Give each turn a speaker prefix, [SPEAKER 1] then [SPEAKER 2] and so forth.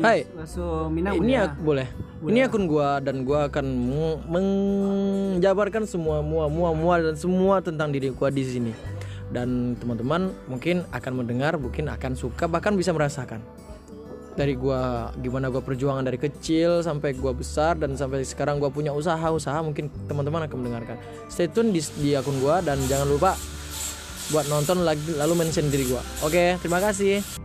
[SPEAKER 1] Hai. ini
[SPEAKER 2] ya.
[SPEAKER 1] boleh. Ini akun gua dan gua akan menjabarkan semua mua mua mua dan semua tentang diri gua di sini. Dan teman-teman mungkin akan mendengar, mungkin akan suka bahkan bisa merasakan. Dari gua gimana gua perjuangan dari kecil sampai gua besar dan sampai sekarang gua punya usaha-usaha mungkin teman-teman akan mendengarkan. Stay tune di, di akun gua dan jangan lupa buat nonton lagi lalu mention diri gua. Oke, terima kasih.